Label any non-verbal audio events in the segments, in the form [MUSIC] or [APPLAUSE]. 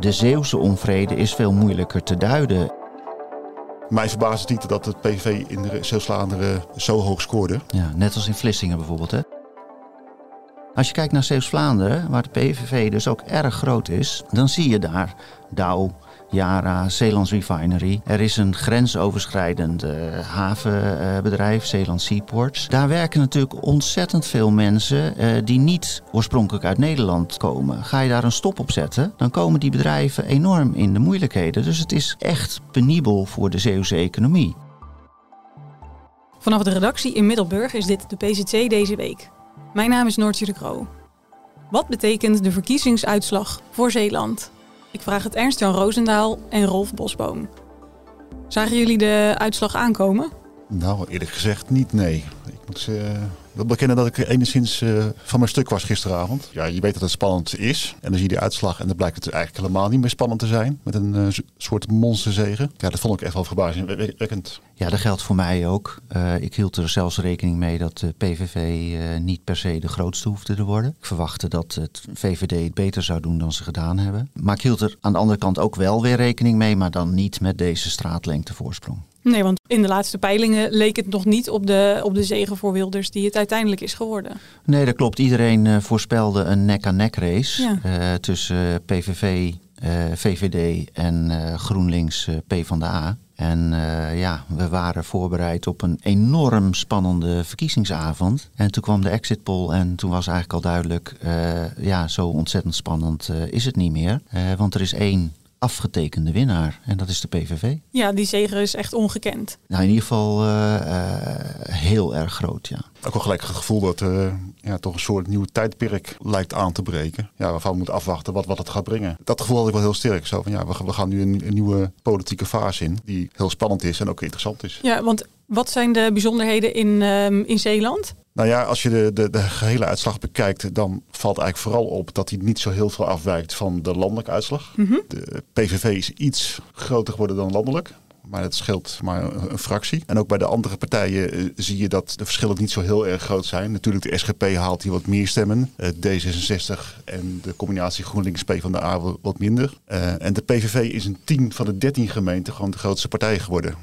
De Zeeuwse onvrede is veel moeilijker te duiden. Mij verbaast het niet dat het PV in de Zeeuws-Vlaanderen zo hoog scoorde. Ja, net als in Vlissingen bijvoorbeeld. Hè? Als je kijkt naar Zeeuws-Vlaanderen, waar de PVV dus ook erg groot is, dan zie je daar Douw, Yara, Zeelands Refinery. Er is een grensoverschrijdend uh, havenbedrijf, Zeeland Seaports. Daar werken natuurlijk ontzettend veel mensen uh, die niet oorspronkelijk uit Nederland komen. Ga je daar een stop op zetten, dan komen die bedrijven enorm in de moeilijkheden. Dus het is echt penibel voor de Zeeuwse economie. Vanaf de redactie in Middelburg is dit de PZC deze week. Mijn naam is Noortje de Kroo. Wat betekent de verkiezingsuitslag voor Zeeland? Ik vraag het Ernst-Jan Roosendaal en Rolf Bosboom. Zagen jullie de uitslag aankomen? Nou, eerlijk gezegd niet, nee. Ik moet uh, wel bekennen dat ik enigszins uh, van mijn stuk was gisteravond. Ja, je weet dat het spannend is. En dan zie je die uitslag en dan blijkt het eigenlijk helemaal niet meer spannend te zijn. Met een uh, soort monsterzegen. Ja, dat vond ik echt wel verbazingwekkend. Ja, dat geldt voor mij ook. Uh, ik hield er zelfs rekening mee dat de PVV niet per se de grootste hoefde te worden. Ik verwachtte dat het VVD het beter zou doen dan ze gedaan hebben. Maar ik hield er aan de andere kant ook wel weer rekening mee, maar dan niet met deze straatlengte voorsprong. Nee, want in de laatste peilingen leek het nog niet op de, op de zegen voor Wilders die het uiteindelijk is geworden. Nee, dat klopt. Iedereen uh, voorspelde een nek-aan-nek race ja. uh, tussen PVV, uh, VVD en GroenLinks PvdA. En ja, we waren voorbereid op een enorm spannende verkiezingsavond. En toen kwam de exit poll en toen was eigenlijk al duidelijk, ja, zo ontzettend spannend is het niet meer. want er is één afgetekende winnaar. En dat is de PVV. Ja, die zege is echt ongekend. Nou, in ieder geval uh, uh, heel erg groot, ja. Ook al gelijk het gevoel dat uh, ja, toch een soort nieuw tijdperk lijkt aan te breken. Ja, waarvan we moeten afwachten wat, wat het gaat brengen. Dat gevoel had ik wel heel sterk. Zo van ja, we, we gaan nu een, een nieuwe politieke fase in. Die heel spannend is en ook interessant is. Ja, want wat zijn de bijzonderheden in, um, in Zeeland? Nou ja, als je de, de, de gehele uitslag bekijkt, dan valt eigenlijk vooral op dat hij niet zo heel veel afwijkt van de landelijke uitslag. Mm -hmm. De PVV is iets groter geworden dan landelijk. Maar dat scheelt maar een fractie. En ook bij de andere partijen uh, zie je dat de verschillen niet zo heel erg groot zijn. Natuurlijk, de SGP haalt hier wat meer stemmen. Uh, D66 en de combinatie GroenLinks P van de A wat minder. Uh, en de PVV is een 10 van de 13 gemeenten gewoon de grootste partij geworden.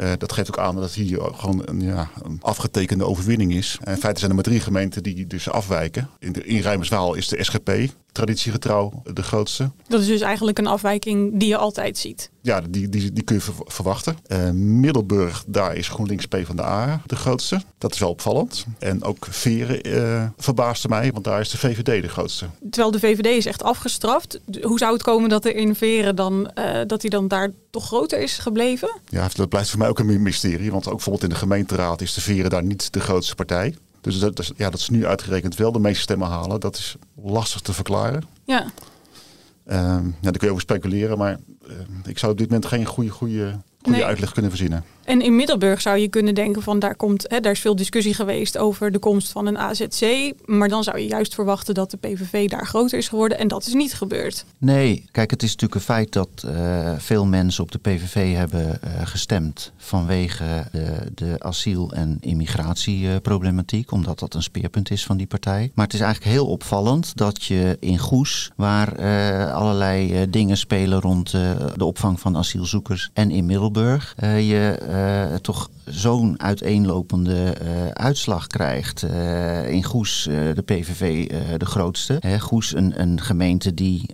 Uh, dat geeft ook aan dat hier gewoon een, ja, een afgetekende overwinning is. En in feite zijn er maar drie gemeenten die dus afwijken. In, in Rijmerswaal is de SGP traditiegetrouw de grootste. Dat is dus eigenlijk een afwijking die je altijd ziet. Ja, die, die, die kun je verwachten. Uh, Middelburg, daar is GroenLinks P van de A de grootste. Dat is wel opvallend. En ook Veren uh, verbaasde mij, want daar is de VVD de grootste. Terwijl de VVD is echt afgestraft. Hoe zou het komen dat er in Veren dan, uh, dat hij dan daar toch groter is gebleven? Ja, dat blijft voor mij ook een mysterie. Want ook bijvoorbeeld in de gemeenteraad is de Veren daar niet de grootste partij. Dus dat, dat, ja, dat ze nu uitgerekend wel de meeste stemmen halen, dat is lastig te verklaren. Ja. Um, ja, daar kun je over speculeren, maar uh, ik zou op dit moment geen goede, goede, goede nee. uitleg kunnen verzinnen. En in Middelburg zou je kunnen denken van daar komt, hè, daar is veel discussie geweest over de komst van een AZC. Maar dan zou je juist verwachten dat de PVV daar groter is geworden. En dat is niet gebeurd. Nee, kijk, het is natuurlijk een feit dat uh, veel mensen op de PVV hebben uh, gestemd vanwege de, de asiel- en immigratieproblematiek. Omdat dat een speerpunt is van die partij. Maar het is eigenlijk heel opvallend dat je in Goes, waar uh, allerlei dingen spelen rond de opvang van asielzoekers. En in Middelburg, je uh, toch zo'n uiteenlopende uh, uitslag krijgt. Uh, in Goes de PVV de grootste. Hè, Goes een, een gemeente die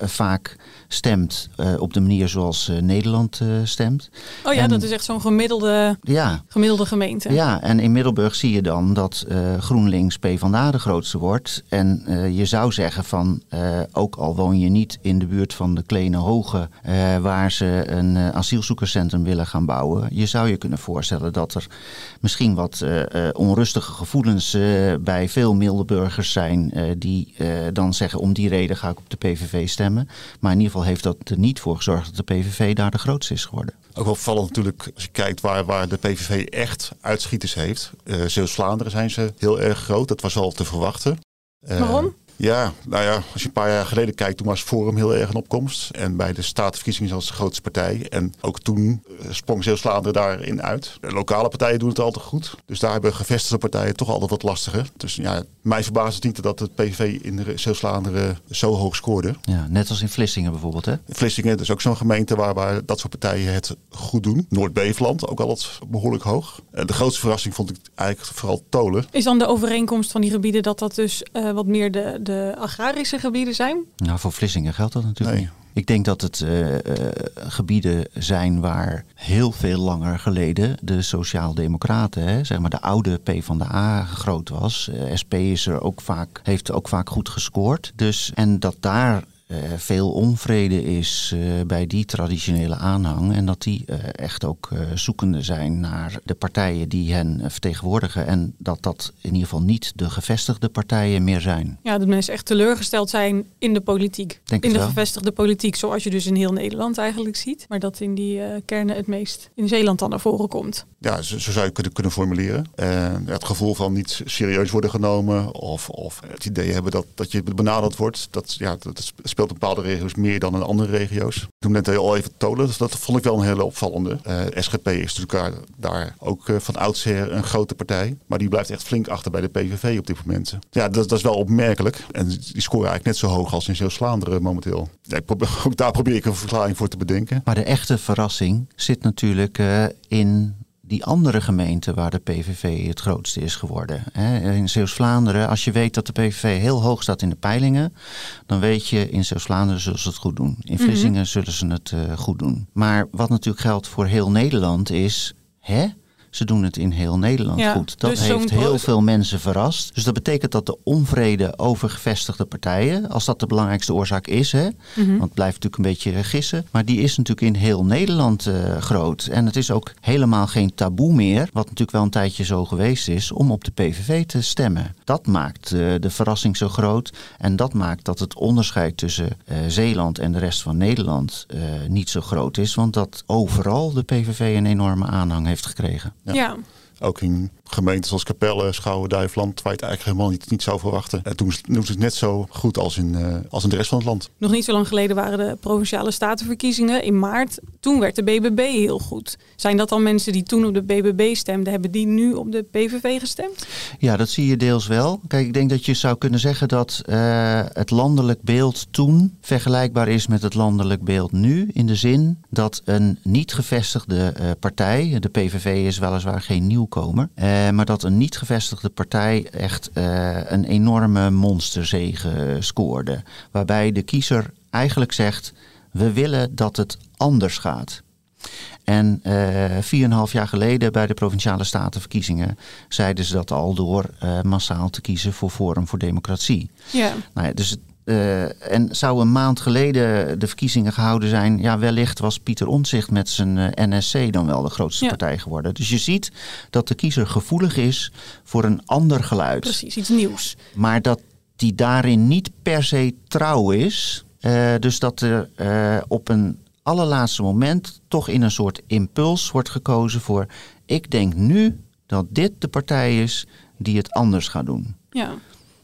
vaak stemt op de manier zoals Nederland stemt. Oh ja, en, dat is echt zo'n gemiddelde, ja, gemiddelde gemeente. Ja, en in Middelburg zie je dan dat GroenLinks PvdA de grootste wordt. En je zou zeggen van, ook al woon je niet in de buurt van de Kleine Hoge... waar ze een asielzoekerscentrum willen gaan bouwen je zou je kunnen voorstellen dat er misschien wat uh, onrustige gevoelens bij veel Mildenburgers zijn die dan zeggen om die reden ga ik op de PVV stemmen. Maar in ieder geval heeft dat er niet voor gezorgd dat de PVV daar de grootste is geworden. Ook wel vallend natuurlijk als je kijkt waar, waar de PVV echt uitschieters heeft. Uh, Zeeuws-Vlaanderen zijn ze heel erg groot. Dat was al te verwachten. Waarom? Ja, nou ja, als je een paar jaar geleden kijkt, toen was Forum heel erg in opkomst. En bij de statenverkiezingen was de grootste partij. En ook toen eh, sprong Zeeuws-Vlaanderen daarin uit. De lokale partijen doen het altijd goed. Dus daar hebben gevestigde partijen toch altijd wat lastiger. Dus ja, mij verbaast het niet dat het PVV in Zeeuws-Vlaanderen zo hoog scoorde. Ja, net als in Vlissingen bijvoorbeeld hè? Vlissingen, is ook zo'n gemeente waar, waar dat soort partijen het goed doen. Noord-Beveland, ook altijd behoorlijk hoog. En de grootste verrassing vond ik eigenlijk vooral Tolen. Is dan de overeenkomst van die gebieden dat dat dus uh, wat meer de de agrarische gebieden zijn? Nou, voor Vlissingen geldt dat natuurlijk niet. Ik denk dat het uh, uh, gebieden zijn waar heel veel langer geleden de Sociaaldemocraten, zeg maar de oude P van de A groot was. Uh, SP is er ook vaak, heeft ook vaak goed gescoord. Dus, en dat daar veel onvrede is uh, bij die traditionele aanhang. En dat die uh, echt ook zoekende zijn naar de partijen die hen vertegenwoordigen. En dat dat in ieder geval niet de gevestigde partijen meer zijn. Ja, dat mensen echt teleurgesteld zijn in de politiek. Denk in de wel. gevestigde politiek, zoals je dus in heel Nederland eigenlijk ziet. Maar dat in die kernen het meest in Zeeland dan naar voren komt. Ja, zo, zo zou je kunnen, kunnen formuleren. het gevoel van niet serieus worden genomen. Of, of het idee hebben dat, dat je benaderd wordt. Dat, ja, dat speelt in bepaalde regio's meer dan in andere regio's. Noemde net al even Tolen, dus dat vond ik wel een hele opvallende. Uh, SGP is natuurlijk daar ook uh, van oudsher een grote partij. Maar die blijft echt flink achter bij de PVV op dit moment. Ja, dat, dat is wel opmerkelijk. En die scoren eigenlijk net zo hoog als in Zeeuws-Vlaanderen momenteel. Ik probeer, [LAUGHS] ook daar probeer ik een verklaring voor te bedenken. Maar de echte verrassing zit natuurlijk uh, in die andere gemeenten waar de PVV het grootste is geworden. In Zeeuws-Vlaanderen, als je weet dat de PVV heel hoog staat in de peilingen, dan weet je in Zeeuws-Vlaanderen zullen ze het goed doen. In Vlissingen mm -hmm. zullen ze het uh, goed doen. Maar wat natuurlijk geldt voor heel Nederland is, hè? Ze doen het in heel Nederland ja, goed. Dat dus heeft heel veel mensen verrast. Dus dat betekent dat de onvrede over gevestigde partijen, als dat de belangrijkste oorzaak is, hè, Mhm. mm -hmm. want het blijft natuurlijk een beetje gissen, maar die is natuurlijk in heel Nederland uh, groot. En het is ook helemaal geen taboe meer, wat natuurlijk wel een tijdje zo geweest is, om op de PVV te stemmen. Dat maakt uh, de verrassing zo groot en dat maakt dat het onderscheid tussen uh, Zeeland en de rest van Nederland eh, niet zo groot is, want dat overal de PVV een enorme aanhang heeft gekregen. Ja. ja. Ook in gemeentes als Capelle, Schouwen, Duiveland, waar je het eigenlijk helemaal niet, niet zou verwachten. En toen doen ze het net zo goed als in, uh, als in de rest van het land. Nog niet zo lang geleden waren de provinciale statenverkiezingen in maart. Toen werd de BBB heel goed. Zijn dat dan mensen die toen op de BBB stemden, hebben die nu op de PVV gestemd? Ja, dat zie je deels wel. Kijk, ik denk dat je zou kunnen zeggen dat uh, het landelijk beeld toen vergelijkbaar is met het landelijk beeld nu. In de zin dat een niet gevestigde uh, partij, de PVV is weliswaar geen nieuwkomer, uh, maar dat een niet gevestigde partij echt een enorme monsterzege scoorde. Waarbij de kiezer eigenlijk zegt, we willen dat het anders gaat. En en een half jaar geleden bij de Provinciale Statenverkiezingen zeiden ze dat al door uh, massaal te kiezen voor Forum voor Democratie. Ja. Nou ja, dus uh, en zou een maand geleden de verkiezingen gehouden zijn, ja, wellicht was Pieter Omtzigt met zijn uh, NSC dan wel de grootste ja. partij geworden. Dus je ziet dat de kiezer gevoelig is voor een ander geluid. Precies, iets nieuws. Maar dat die daarin niet per se trouw is. Uh, dus dat er op een allerlaatste moment toch in een soort impuls wordt gekozen voor... ik denk nu dat dit de partij is die het anders gaat doen. Ja,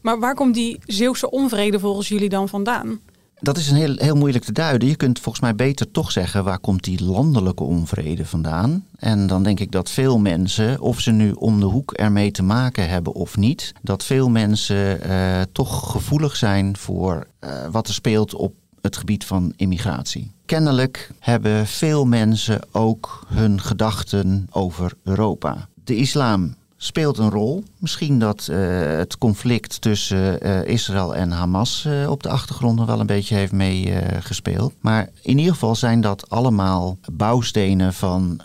maar waar komt die Zeeuwse onvrede volgens jullie dan vandaan? Dat is een heel, heel moeilijk te duiden. Je kunt volgens mij beter toch zeggen waar komt die landelijke onvrede vandaan. En dan denk ik dat veel mensen, of ze nu om de hoek ermee te maken hebben of niet, dat veel mensen uh, toch gevoelig zijn voor uh, wat er speelt op het gebied van immigratie. Kennelijk hebben veel mensen ook hun gedachten over Europa. De islam speelt een rol. Misschien dat uh, het conflict tussen uh, Israël en Hamas uh, op de achtergrond nog wel een beetje heeft meegespeeld. maar in ieder geval zijn dat allemaal bouwstenen van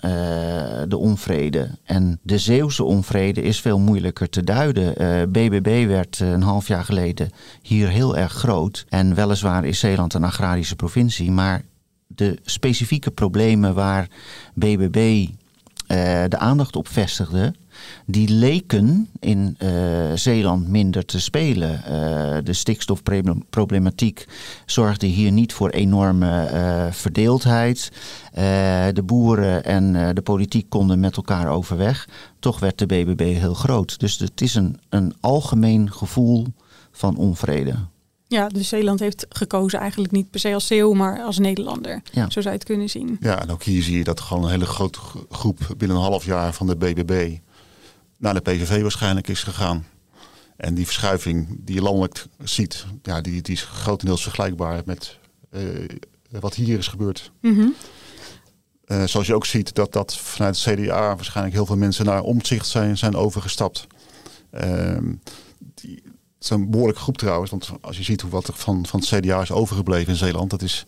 de onvrede. En de Zeeuwse onvrede is veel moeilijker te duiden. BBB werd een half jaar geleden hier heel erg groot. En weliswaar is Zeeland een agrarische provincie, maar de specifieke problemen waar BBB eh, de aandacht op vestigde, die leken in uh, Zeeland minder te spelen. Uh, de stikstofproblematiek zorgde hier niet voor enorme uh, verdeeldheid. de boeren en de politiek konden met elkaar overweg. Toch werd de BBB heel groot. Dus het is een, een algemeen gevoel van onvrede. Ja, dus Zeeland heeft gekozen eigenlijk niet per se als Zeeuw, maar als Nederlander. Ja. Zo zou je het kunnen zien. Ja, en ook hier zie je dat gewoon een hele grote groep binnen een half jaar van de BBB naar de PVV waarschijnlijk is gegaan. En die verschuiving die je landelijk ziet, ja, die, die is grotendeels vergelijkbaar met uh, wat hier is gebeurd. Mm uh, zoals je ook ziet dat, dat vanuit het CDA waarschijnlijk heel veel mensen naar omzicht zijn, zijn overgestapt. Uh, die, het is een behoorlijke groep trouwens, want als je ziet hoe wat er van, van het CDA is overgebleven in Zeeland, dat is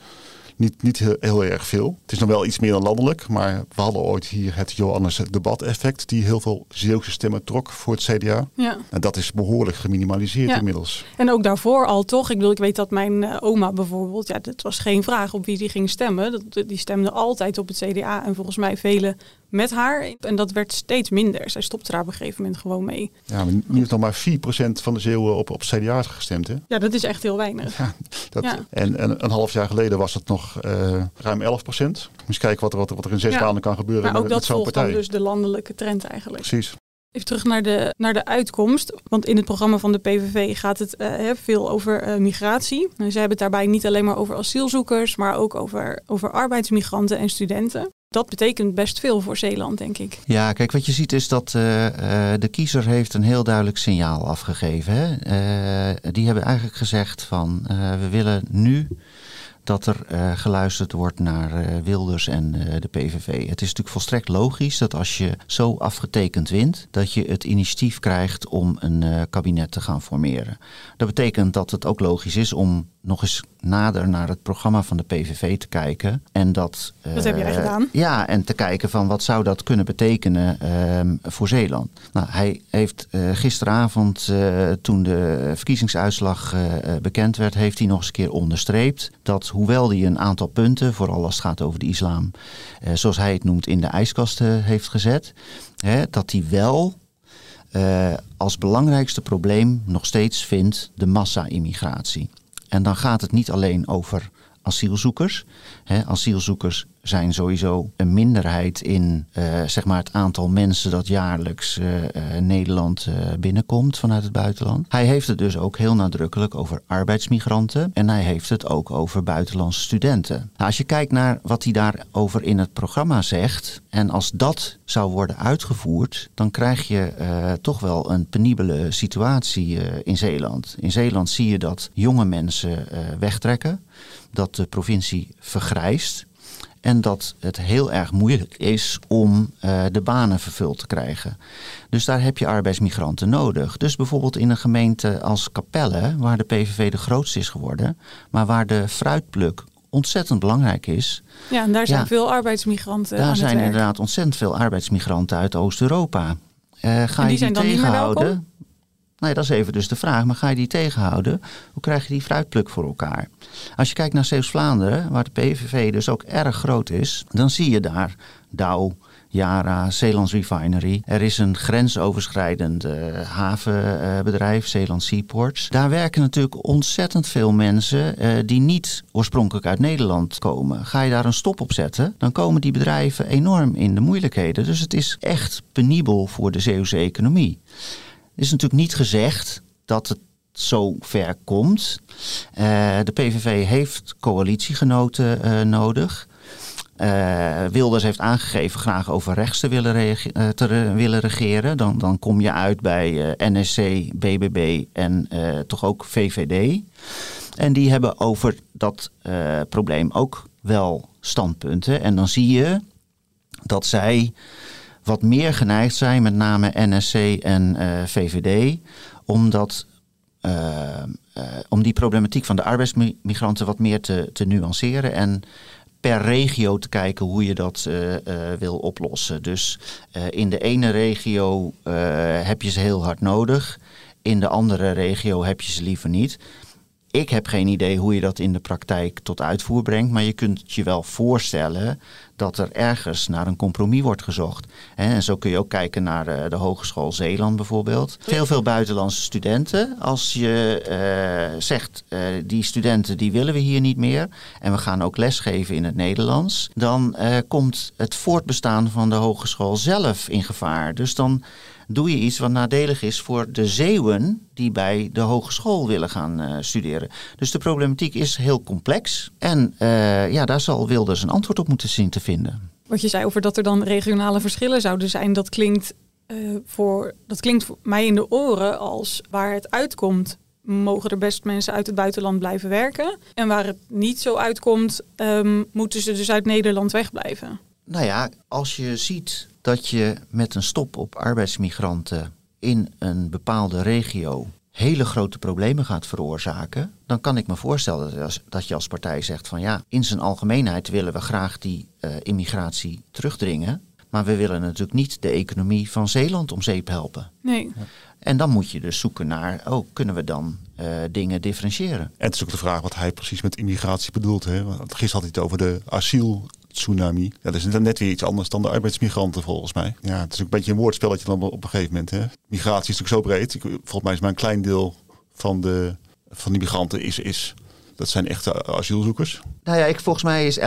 niet, niet heel, heel, erg veel. Het is nog wel iets meer dan landelijk, maar we hadden ooit hier het Johannes debat-effect, die heel veel Zeeuwse stemmen trok voor het CDA. Ja. En dat is behoorlijk geminimaliseerd inmiddels. En ook daarvoor al toch. Ik bedoel, ik weet dat mijn uh, oma bijvoorbeeld, ja, het was geen vraag op wie die ging stemmen. Dat, die stemde altijd op het CDA en volgens mij vele met haar. En dat werd steeds minder. Zij stopte daar op een gegeven moment gewoon mee. Ja, maar nu heeft nog maar 4% van de Zeeuwen op, op CDA gestemd. Hè? Ja, dat is echt heel weinig. Ja, dat, ja. En, en, een half jaar geleden was het nog uh, ruim 11%. Eens kijken wat er, wat, wat er in zes maanden kan gebeuren maar ook met, dat zo'n partij. dus de landelijke trend eigenlijk. Precies. Even terug naar de, naar de uitkomst. Want in het programma van de PVV gaat het uh, veel over uh, migratie. ze hebben het daarbij niet alleen maar over asielzoekers, maar ook over, over arbeidsmigranten en studenten dat betekent best veel voor Zeeland, denk ik. Ja, kijk, wat je ziet is dat uh, de kiezer heeft een heel duidelijk signaal afgegeven. Hè? Uh, die hebben eigenlijk gezegd van we willen nu dat er geluisterd wordt naar Wilders en de PVV. Het is natuurlijk volstrekt logisch dat als je zo afgetekend wint, dat je het initiatief krijgt om een kabinet te gaan formeren. Dat betekent dat het ook logisch is om nog eens nader naar het programma van de PVV te kijken. En dat, dat heb jij gedaan. Ja, en te kijken van wat zou dat kunnen betekenen uh, voor Zeeland. Nou, hij heeft uh, gisteravond, uh, toen de verkiezingsuitslag bekend werd, heeft hij nog eens een keer onderstreept dat hoewel hij een aantal punten, vooral als het gaat over de islam, zoals hij het noemt, in de ijskast heeft gezet, hè, dat hij wel als belangrijkste probleem nog steeds vindt de massa-immigratie. En dan gaat het niet alleen over asielzoekers. asielzoekers zijn sowieso een minderheid in uh, zeg maar het aantal mensen dat jaarlijks uh, uh, Nederland binnenkomt vanuit het buitenland. Hij heeft het dus ook heel nadrukkelijk over arbeidsmigranten en hij heeft het ook over buitenlandse studenten. Nou, als je kijkt naar wat hij daarover in het programma zegt en als dat zou worden uitgevoerd, dan krijg je toch wel een penibele situatie in Zeeland. In Zeeland zie je dat jonge mensen wegtrekken, dat de provincie vergrijst. En dat het heel erg moeilijk is om uh, de banen vervuld te krijgen. Dus daar heb je arbeidsmigranten nodig. Dus bijvoorbeeld in een gemeente als Capelle, waar de PVV de grootste is geworden, maar waar de fruitpluk ontzettend belangrijk is. Ja, en daar zijn veel arbeidsmigranten. Daar zijn inderdaad ontzettend veel arbeidsmigranten uit Oost-Europa. Uh, ga en die je die tegenhouden? Nee, dat is even dus de vraag. Maar ga je die tegenhouden? Hoe krijg je die fruitpluk voor elkaar? Als je kijkt naar Zeeuws-Vlaanderen, waar de PVV dus ook erg groot is, dan zie je daar Dow, Yara, Zeelands Refinery. Er is een grensoverschrijdend havenbedrijf, Zeeland Seaports. Daar werken natuurlijk ontzettend veel mensen uh, die niet oorspronkelijk uit Nederland komen. Ga je daar een stop op zetten, dan komen die bedrijven enorm in de moeilijkheden. Dus het is echt penibel voor de Zeeuwse economie is natuurlijk niet gezegd dat het zo ver komt. Uh, de PVV heeft coalitiegenoten uh, nodig. Uh, Wilders heeft aangegeven graag over rechts te willen, willen regeren. Dan, dan kom je uit bij NSC, BBB en toch ook VVD. En die hebben over dat probleem ook wel standpunten. En dan zie je dat zij wat meer geneigd zijn, met name NSC en eh, VVD, omdat uh, uh, om die problematiek van de arbeidsmigranten wat meer te, te nuanceren en per regio te kijken hoe je dat wil oplossen. Dus in de ene regio heb je ze heel hard nodig, in de andere regio heb je ze liever niet. Ik heb geen idee hoe je dat in de praktijk tot uitvoer brengt, maar je kunt je wel voorstellen dat er ergens naar een compromis wordt gezocht. En zo kun je ook kijken naar de, de Hogeschool Zeeland bijvoorbeeld. Heel veel buitenlandse studenten. Als je uh, zegt, uh, die studenten die willen we hier niet meer en we gaan ook lesgeven in het Nederlands, dan uh, komt het voortbestaan van de hogeschool zelf in gevaar. Dus dan doe je iets wat nadelig is voor de Zeeuwen die bij de hogeschool willen gaan uh, studeren. Dus de problematiek is heel complex en uh, ja, daar zal Wilders een antwoord op moeten zien te vinden. Wat je zei over dat er dan regionale verschillen zouden zijn, dat klinkt, uh, voor, dat klinkt voor mij in de oren als waar het uitkomt. Mogen er best mensen uit het buitenland blijven werken? En waar het niet zo uitkomt, um, moeten ze dus uit Nederland wegblijven? Nou ja, als je ziet dat je met een stop op arbeidsmigranten in een bepaalde regio hele grote problemen gaat veroorzaken, dan kan ik me voorstellen dat je als partij zegt van ja, in zijn algemeenheid willen we graag die uh, immigratie terugdringen. Maar we willen natuurlijk niet de economie van Zeeland om zeep helpen. Nee. En dan moet je dus zoeken naar, oh, kunnen we dan uh, dingen differentiëren? En het is ook de vraag wat hij precies met immigratie bedoelt. Hè? Want gisteren had hij het over de asiel tsunami. Ja, dat is net weer iets anders dan de arbeidsmigranten volgens mij. Ja, het is ook een beetje een woordspelletje dan op een gegeven moment. Hè. Migratie is natuurlijk zo breed. Ik, volgens mij is maar een klein deel van, de, van die migranten is, is dat zijn echte asielzoekers. Nou ja, ik, volgens mij is 11%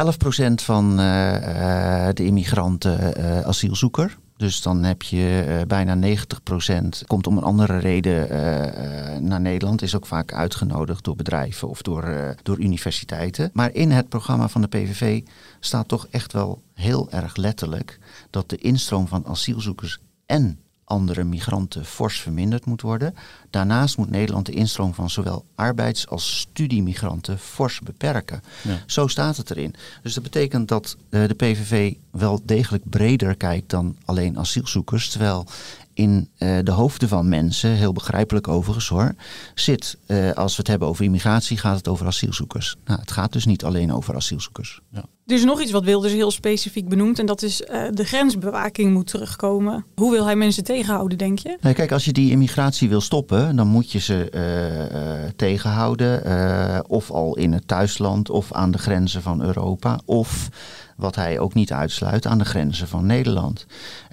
van uh, uh, de immigranten uh, asielzoeker. Dus dan heb je uh, bijna 90% komt om een andere reden uh, uh, naar Nederland. Is ook vaak uitgenodigd door bedrijven of door, door universiteiten. Maar in het programma van de PVV staat toch echt wel heel erg letterlijk dat de instroom van asielzoekers en andere migranten fors verminderd moet worden. Daarnaast moet Nederland de instroom van zowel arbeids- als studiemigranten fors beperken. Ja. Zo staat het erin. Dus dat betekent dat uh, de PVV wel degelijk breder kijkt dan alleen asielzoekers. Terwijl in uh, de hoofden van mensen, heel begrijpelijk overigens hoor, zit, uh, als we het hebben over immigratie, gaat het over asielzoekers. Nou, het gaat dus niet alleen over asielzoekers. Ja. Er is nog iets wat Wilders heel specifiek benoemt en dat is uh, de grensbewaking moet terugkomen. Hoe wil hij mensen tegenhouden, denk je? Nee, kijk, als je die immigratie wil stoppen, dan moet je ze uh, tegenhouden. Uh, of al in het thuisland of aan de grenzen van Europa. Of wat hij ook niet uitsluit aan de grenzen van Nederland.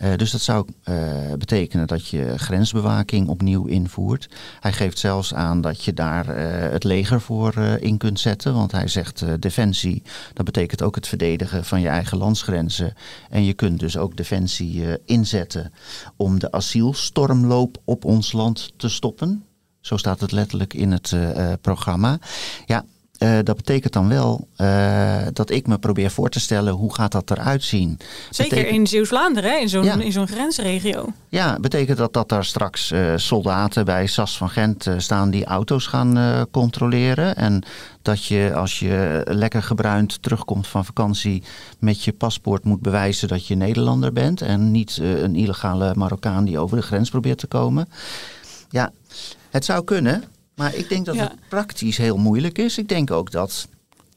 Uh, dus dat zou uh, betekenen dat je grensbewaking opnieuw invoert. Hij geeft zelfs aan dat je daar uh, het leger voor in kunt zetten. Want hij zegt defensie, dat betekent ook het verdedigen van je eigen landsgrenzen. En je kunt dus ook defensie inzetten om de asielstormloop op ons land te stoppen. Zo staat het letterlijk in het programma. Ja, uh, dat betekent dan wel uh, dat ik me probeer voor te stellen hoe gaat dat eruit zien. Zeker betekent... in Zeeuws-Vlaanderen, in zo'n ja. zo'n grensregio. Ja, betekent dat dat daar straks uh, soldaten bij SAS van Gent staan die auto's gaan controleren. En dat je als je lekker gebruind terugkomt van vakantie met je paspoort moet bewijzen dat je Nederlander bent. En niet een illegale Marokkaan die over de grens probeert te komen. Ja, het zou kunnen. Maar ik denk dat ja. het praktisch heel moeilijk is. Ik denk ook dat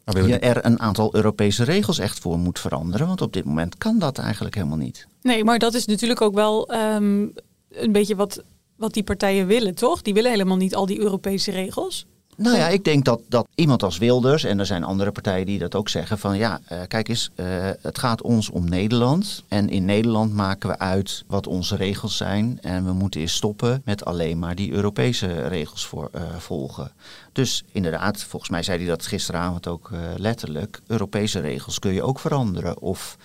je er een aantal Europese regels echt voor moet veranderen. Want op dit moment kan dat eigenlijk helemaal niet. Nee, maar dat is natuurlijk ook wel um, een beetje wat, wat die partijen willen, toch? Die willen helemaal niet al die Europese regels. Nou ja, ik denk dat, dat iemand als Wilders, en er zijn andere partijen die dat ook zeggen, van ja, uh, kijk eens, uh, het gaat ons om Nederland. En in Nederland maken we uit wat onze regels zijn. En we moeten eens stoppen met alleen maar die Europese regels voor, uh, volgen. Dus inderdaad, volgens mij zei hij dat gisteravond ook letterlijk, Europese regels kun je ook veranderen. Of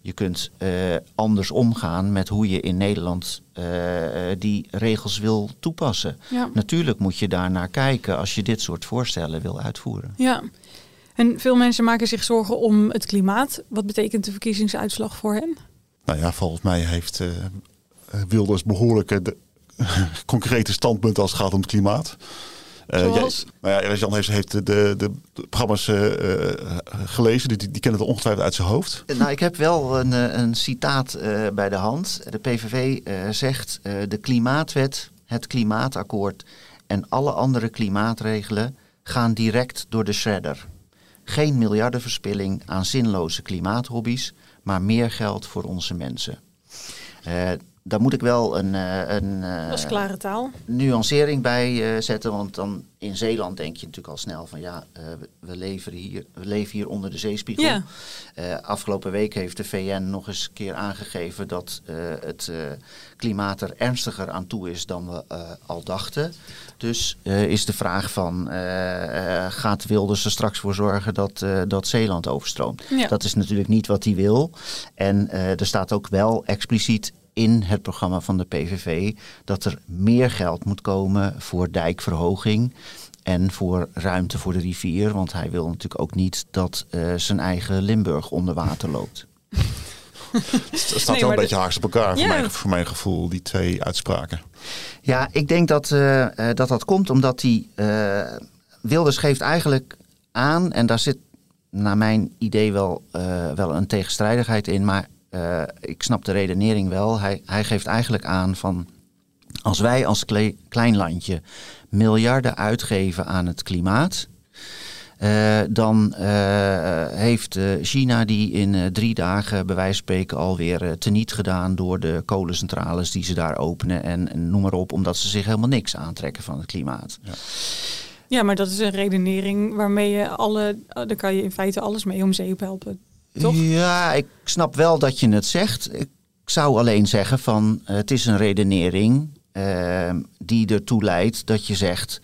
je kunt uh, anders omgaan met hoe je in Nederland uh, die regels wil toepassen. Ja. Natuurlijk moet je daar naar kijken als je dit soort voorstellen wil uitvoeren. Ja, en veel mensen maken zich zorgen om het klimaat. Wat betekent de verkiezingsuitslag voor hen? Nou ja, volgens mij heeft uh, Wilders behoorlijke de, [LAUGHS] concrete standpunten als het gaat om het klimaat. Uh, Zoals? Ja, nou ja, Jan heeft, heeft de, de, de, programma's uh, gelezen. Die, die kennen het ongetwijfeld uit zijn hoofd. Nou, ik heb wel een, een citaat uh, bij de hand. De PVV zegt de klimaatwet, het klimaatakkoord en alle andere klimaatregelen gaan direct door de shredder. Geen miljardenverspilling aan zinloze klimaathobby's, maar meer geld voor onze mensen. Daar moet ik wel een, uh, een dat is klare taal. nuancering bij zetten. Want dan in Zeeland denk je natuurlijk al snel van ja, we, leven hier, we leven hier onder de zeespiegel. Ja. afgelopen week heeft de VN nog eens een keer aangegeven dat het klimaat er ernstiger aan toe is dan we al dachten. Dus is de vraag van gaat Wilders er straks voor zorgen dat, dat Zeeland overstroomt? Ja. Dat is natuurlijk niet wat hij wil. En er staat ook wel expliciet in het programma van de PVV dat er meer geld moet komen voor dijkverhoging en voor ruimte voor de rivier. Want hij wil natuurlijk ook niet dat uh, zijn eigen Limburg onder water loopt. [LAUGHS] Het staat Nee, wel een beetje haaks op elkaar voor, mijn, voor mijn gevoel, die twee uitspraken. Ja, ik denk dat eh, eh, dat, dat komt omdat hij. eh, Wilders geeft eigenlijk aan, en daar zit naar mijn idee wel, eh, wel een tegenstrijdigheid in, maar eh, ik snap de redenering wel. Hij, hij geeft eigenlijk aan van. Als wij als kle- klein landje miljarden uitgeven aan het klimaat. eh, dan eh, heeft eh, China die in drie dagen bij wijze van spreken alweer teniet gedaan door de kolencentrales die ze daar openen en, en noem maar op, omdat ze zich helemaal niks aantrekken van het klimaat. Ja, maar dat is een redenering waarmee je alle... Daar kan je in feite alles mee om zeep helpen. Toch? Ja, ik snap wel dat je het zegt. Ik zou alleen zeggen van eh, het is een redenering eh, die ertoe leidt dat je zegt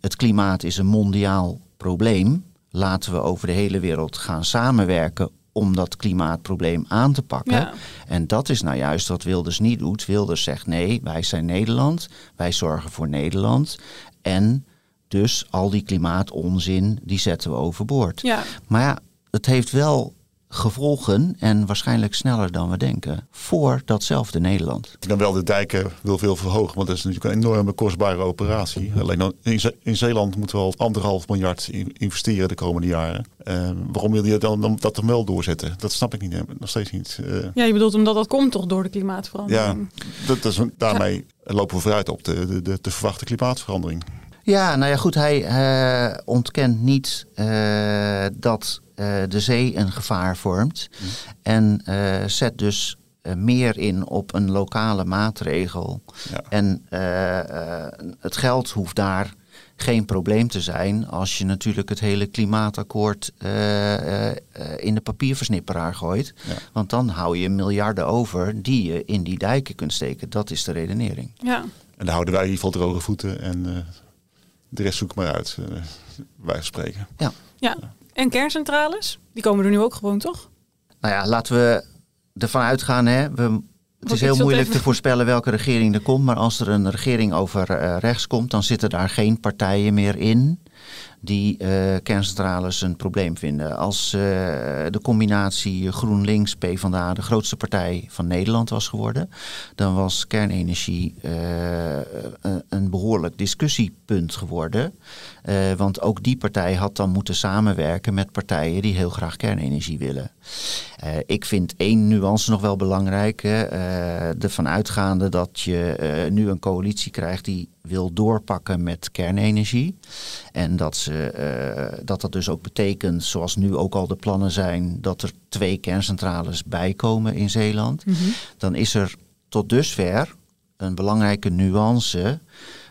het klimaat is een mondiaal probleem. Laten we over de hele wereld gaan samenwerken om dat klimaatprobleem aan te pakken. Ja. En dat is nou juist wat Wilders niet doet. Wilders zegt nee, wij zijn Nederland, wij zorgen voor Nederland. En dus al die klimaatonzin, die zetten we overboord. Ja, Maar ja, het heeft wel gevolgen en waarschijnlijk sneller dan we denken voor datzelfde Nederland. Je dan wel de dijken wil veel verhogen, want dat is natuurlijk een enorme kostbare operatie. Alleen dan in, Ze- in Zeeland moeten we al anderhalf miljard in- investeren de komende jaren. Eh, waarom wil je dan, dan dat dan wel doorzetten? Dat snap ik niet, nog steeds niet. Eh, ja, je bedoelt omdat dat komt toch door de ja, klimaatverandering? dat, dat is, een- daarmee lopen we vooruit op de, de, de, de verwachte klimaatverandering. Ja, nou ja, goed, hij eh, ontkent niet eh, dat de zee een gevaar vormt. En eh, zet dus eh, meer in op een lokale maatregel. Ja. En eh, eh, het geld hoeft daar geen probleem te zijn als je natuurlijk het hele klimaatakkoord eh, eh, eh, in de papierversnipperaar gooit. Ja. Want dan hou je miljarden over die je in die dijken kunt steken. Dat is de redenering. Ja. En dan houden wij in ieder geval droge voeten en eh, de rest zoek maar uit, eh wij spreken. ja. En kerncentrales? Die komen er nu ook gewoon, toch? Nou ja, laten we ervan uitgaan. Hè, we, het is heel moeilijk even- te voorspellen welke regering er komt. Maar als er een regering over eh, rechts komt, dan zitten daar geen partijen meer in die eh, kerncentrales een probleem vinden. Als eh, de combinatie GroenLinks, PvdA de grootste partij van Nederland was geworden, dan was kernenergie eh, een- behoorlijk discussiepunt geworden. Want ook die partij had dan moeten samenwerken met partijen die heel graag kernenergie willen. Ik vind één nuance nog wel belangrijk. Hè. Eh, ervan uitgaande dat je nu een coalitie krijgt die wil doorpakken met kernenergie. En dat, ze, eh, dat dat dus ook betekent, zoals nu ook al de plannen zijn, dat er twee kerncentrales bijkomen in Zeeland. Dan is er tot dusver een belangrijke nuance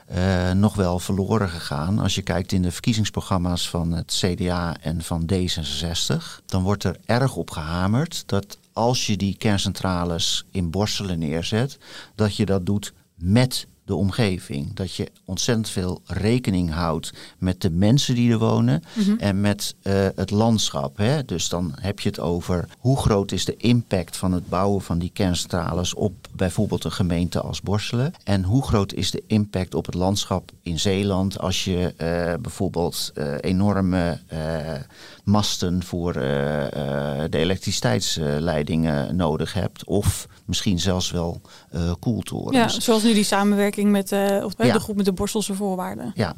eh, nog wel verloren gegaan. Als je kijkt in de verkiezingsprogramma's van het CDA en van D66, dan wordt er erg op gehamerd dat als je die kerncentrales in Borselen neerzet, dat je dat doet met de omgeving. Dat je ontzettend veel rekening houdt met de mensen die er wonen en met eh, het landschap. Hè? Dus dan heb je het over hoe groot is de impact van het bouwen van die kerncentrales op bijvoorbeeld een gemeente als Borselen. En hoe groot is de impact op het landschap in Zeeland als je eh, bijvoorbeeld eh, enorme masten voor eh, eh, de elektriciteitsleidingen nodig hebt. Of misschien zelfs wel eh koeltorens. Ja, zoals nu die samenwerking met eh, of, eh, Ja. de groep met de Borstelse voorwaarden. Ja.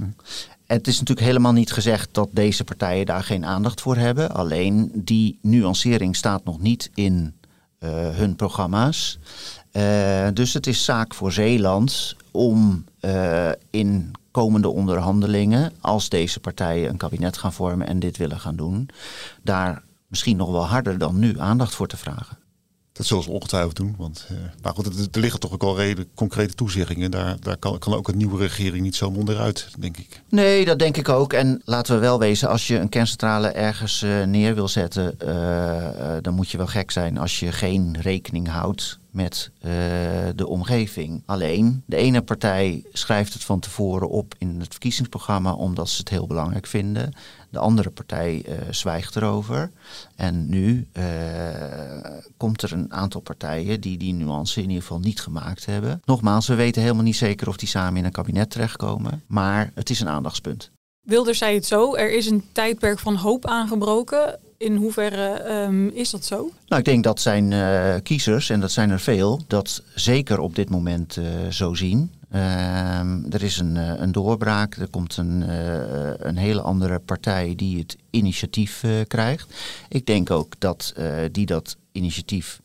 Het is natuurlijk helemaal niet gezegd dat deze partijen daar geen aandacht voor hebben. Alleen die nuancering staat nog niet in eh, hun programma's. Eh, dus het is zaak voor Zeeland om eh, in komende onderhandelingen, als deze partijen een kabinet gaan vormen en dit willen gaan doen, daar misschien nog wel harder dan nu aandacht voor te vragen. Dat zullen ze ongetwijfeld doen. Want, uh, maar goed, er, liggen toch ook al redelijk concrete toezeggingen. Daar, daar kan, kan, ook een nieuwe regering niet zo onderuit, denk ik. Nee, dat denk ik ook. En laten we wel wezen, als je een kerncentrale ergens uh, neer wil zetten, uh, dan moet je wel gek zijn als je geen rekening houdt met de omgeving. Alleen, de ene partij schrijft het van tevoren op in het verkiezingsprogramma omdat ze het heel belangrijk vinden. De andere partij uh, zwijgt erover. En nu uh, komt er een aantal partijen die die nuance in ieder geval niet gemaakt hebben. Nogmaals, we weten helemaal niet zeker of die samen in een kabinet terechtkomen. Maar het is een aandachtspunt. Wilder zei het zo, er is een tijdperk van hoop aangebroken. In hoeverre um, is dat zo? Nou, ik denk dat zijn uh, kiezers, en dat zijn er veel, dat zeker op dit moment uh, zo zien. Uh, er is een, een, doorbraak, er komt een, een hele andere partij die het initiatief krijgt. Ik denk ook dat die dat initiatief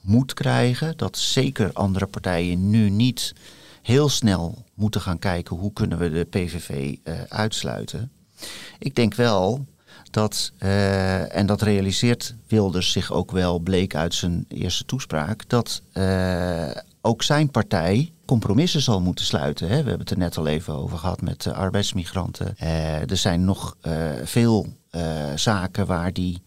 moet krijgen, dat zeker andere partijen nu niet heel snel moeten gaan kijken hoe kunnen we de PVV uitsluiten. Ik denk wel dat, en dat realiseert Wilders zich ook wel, bleek uit zijn eerste toespraak, dat uh, ook zijn partij compromissen zal moeten sluiten. Hè. We hebben het er net al even over gehad met arbeidsmigranten. Uh, er zijn nog veel zaken waar die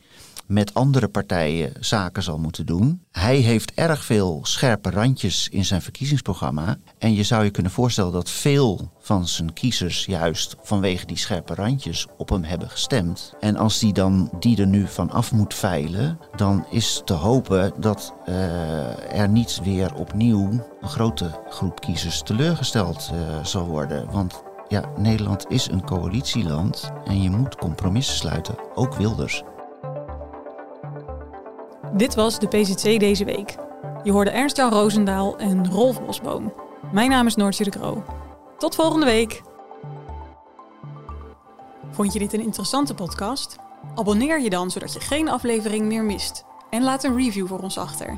met andere partijen zaken zal moeten doen. Hij heeft erg veel scherpe randjes in zijn verkiezingsprogramma. En je zou je kunnen voorstellen dat veel van zijn kiezers juist vanwege die scherpe randjes op hem hebben gestemd. En als die dan die er nu van af moet veilen, dan is te hopen dat uh, er niet weer opnieuw een grote groep kiezers teleurgesteld uh, zal worden. Want ja, Nederland is een coalitieland en je moet compromissen sluiten, ook Wilders. Dit was de PZC deze week. Je hoorde Ernst-Jan Roosendaal en Rolf Bosboom. Mijn naam is Noortje de Kroo. Tot volgende week! Vond je dit een interessante podcast? Abonneer je dan zodat je geen aflevering meer mist. En laat een review voor ons achter.